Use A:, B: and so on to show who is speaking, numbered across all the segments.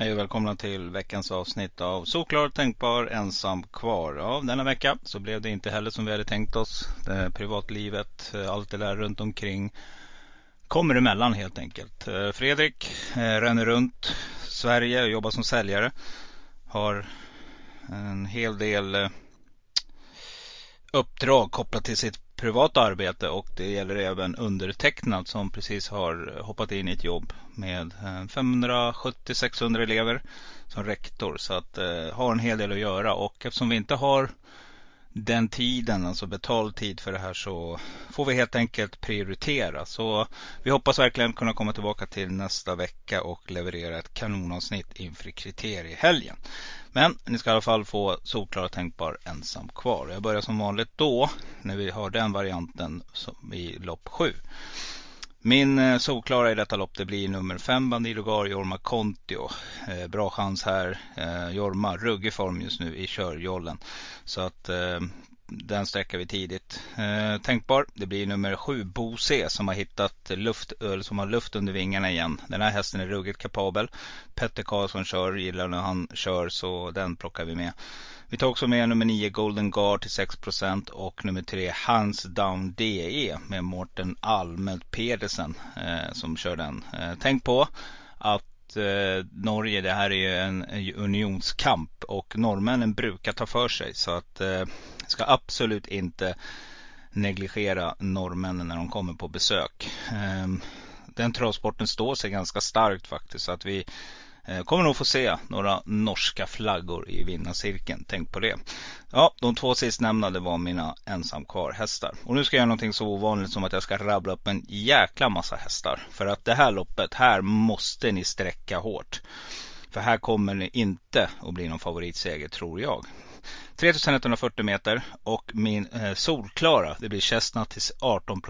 A: Hej och välkomna till veckans avsnitt av Såklar tänkbar ensam kvar. Ja, denna vecka så blev det inte heller som vi hade tänkt oss. Det privatlivet, eh, allt det där runt omkring kommer emellan helt enkelt. Eh, Fredrik eh, ränner runt Sverige och jobbar som säljare. Har en hel del uppdrag kopplat till sitt privat arbete och det gäller även undertecknad som precis har hoppat in i ett jobb med eh, 570-600 elever som rektor. Så att eh, har en hel del att göra och eftersom vi inte har den tiden, alltså betald tid för det här så får vi helt enkelt prioritera. Så vi hoppas verkligen kunna komma tillbaka till nästa vecka och leverera ett kanonavsnitt inför kriteriehelgen. Men ni ska i alla fall få solklar och tänkbar ensam kvar. Jag börjar som vanligt då när vi har den varianten i lopp 7. Min eh, solklara i detta lopp det blir nummer 5 Bandido Gar Jorma Kontio. Eh, bra chans här. Eh, Jorma, ruggig form just nu i körjollen. Så att eh, den sträcker vi tidigt. Eh, tänkbar, det blir nummer 7 Bose som har hittat luft, som har luft under vingarna igen. Den här hästen är ruggigt kapabel. Petter Karlsson kör, gillar när han kör så den plockar vi med. Vi tar också med nummer 9 Golden Guard till 6% och nummer 3 Hands Down DE med Mårten Almelt Pedersen eh, som kör den. Eh, tänk på att eh, Norge, det här är ju en unionskamp och norrmännen brukar ta för sig så att eh, ska absolut inte negligera norrmännen när de kommer på besök. Eh, den travsporten står sig ganska starkt faktiskt så att vi Eh, kommer nog få se några norska flaggor i vinnarcirkeln. Tänk på det. Ja, de två sistnämnda det var mina ensam kvar hästar. Och nu ska jag göra någonting så ovanligt som att jag ska rabbla upp en jäkla massa hästar. För att det här loppet, här måste ni sträcka hårt. För här kommer det inte att bli någon favoritseger tror jag. 3140 meter och min eh, solklara det blir Chestnut till 18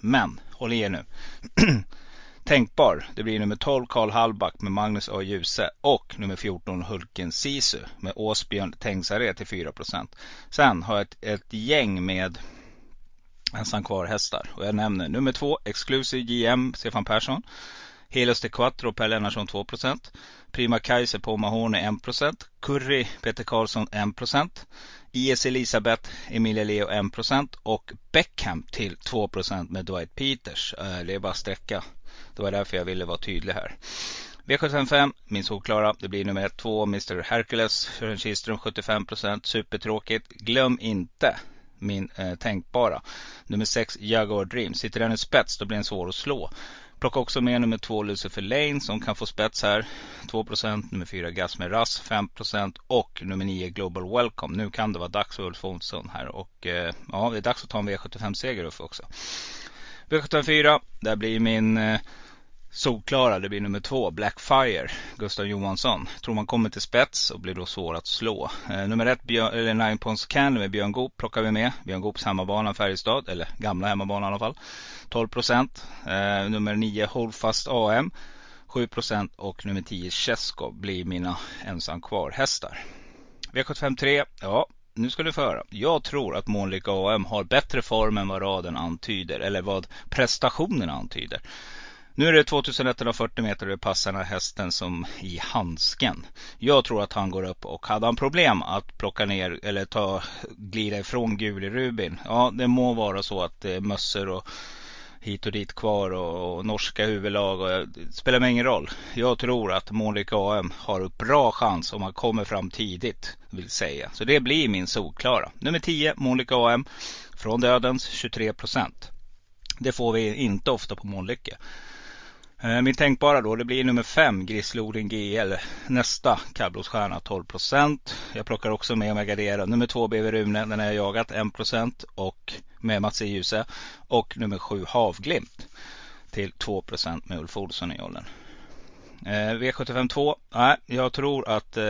A: Men håll i er nu. tänkbar. Det blir nummer 12 Karl Hallback med Magnus A. Djuse och nummer 14 Hulken Sisu med Åsbjörn Tengsare till 4% Sen har jag ett, ett gäng med ensam kvar hästar och jag nämner nummer 2 Exclusive GM Stefan Persson. Helios de Quattro Per Lennartsson 2% Prima Kaiser på Mahone 1% Curry Peter Karlsson 1% IS Elisabeth Emilia Leo 1% och Beckham till 2% med Dwight Peters. Eh, det är bara sträcka det var därför jag ville vara tydlig här. V755, min solklara. Det blir nummer 1, 2, Mr Hercules. Sören Kihlström 75%. Supertråkigt. Glöm inte min eh, tänkbara. Nummer 6, Jaguar Dream. Sitter den i spets då blir den svår att slå. Plocka också med nummer 2 Lucifer Lane som kan få spets här. 2%, nummer 4 Gasmer Rass 5% och nummer 9 Global Welcome. Nu kan det vara dags för Ulf Olsson här och eh, ja, det är dags att ta en V75-seger Ulf också. V74, där blir min eh, solklara, det blir nummer två, Blackfire, Gustav Johansson. Tror man kommer till spets och blir då svår att slå. Eh, nummer ett, Björn, eller Nine Pons Candy med Björn Goop plockar vi med. Björn Goops hemmabana Färjestad, eller gamla hemmabana i alla fall. 12 procent. Eh, nummer nio, Holdfast AM. 7 procent och nummer 10 Chesko blir mina ensam kvar hästar. V753, ja nu ska du få höra. Jag tror att Månlycke AM har bättre form än vad raden antyder. Eller vad prestationen antyder. Nu är det 2140 meter och det passar den här hästen som i handsken. Jag tror att han går upp och hade han problem att plocka ner eller ta, glida ifrån Guli Rubin. Ja, det må vara så att det är mössor och hit och dit kvar och, och norska huvudlag. Och, det spelar mig ingen roll. Jag tror att Månlykke AM har bra chans om man kommer fram tidigt. Vill säga. Så det blir min solklara. Nummer 10 Månlykke AM. Från dödens 23 procent. Det får vi inte ofta på Månlycke. Eh, min tänkbara då, det blir nummer 5, Grislodin GL. Nästa kallblodsstjärna 12% Jag plockar också med om jag garderar. Nummer 2 BV Rune, den har jag jagat 1% och med Mats E. Djuse. Och nummer 7 Havglimt till 2% med Ulf Olsson i åldern. Eh, V75 2. Nej, jag tror att eh,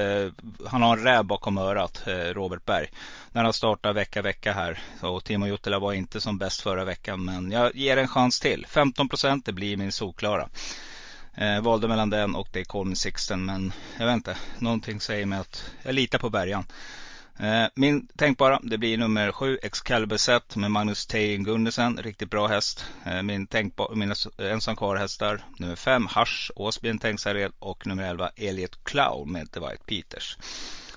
A: han har en räv bakom örat, eh, Robert Berg. När han startar vecka vecka här. Och Timo Juttila var inte som bäst förra veckan. Men jag ger en chans till. 15% det blir min solklara. Eh, valde mellan den och det Colin Sixten. Men jag vet inte. Någonting säger mig att jag litar på Bergan. Eh, min tänkbara, det blir nummer 7 Excalibur Set med Magnus Tejen Gunnesen. Riktigt bra häst. Eh, min tänkbar, mina ensam kvar hästar. Nummer 5 Hash Åsbyn Tengsared och nummer 11 Elliot Clown med The White Peters.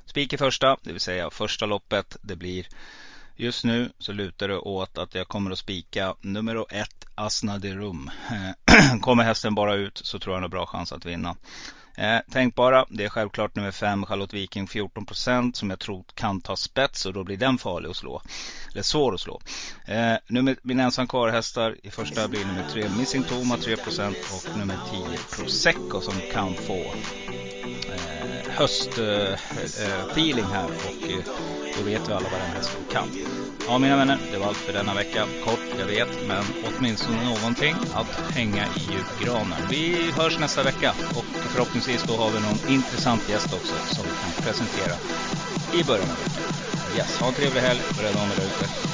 A: Spik i första, det vill säga första loppet. Det blir Just nu så lutar det åt att jag kommer att spika nummer 1 Asna de Rum. Eh, kommer hästen bara ut så tror jag han har bra chans att vinna. Eh, tänkbara, det är självklart nummer 5 Charlotte Viking 14% som jag tror kan ta spets och då blir den farlig att slå. Eller svår att slå. Eh, nummer, min ensam kvar-hästar i första blir nummer 3 Missing Toma 3% och nummer 10 Prosecco som kan få eh, höstfeeling eh, eh, här och eh, då vet vi alla vad den hästen kan. Ja mina vänner, det var allt för denna vecka. Kort, jag vet, men åtminstone någonting att hänga i julgranen. Vi hörs nästa vecka och förhoppningsvis då har vi någon intressant gäst också som vi kan presentera i början av veckan. Yes, ha en trevlig helg, och rädda om er där ute.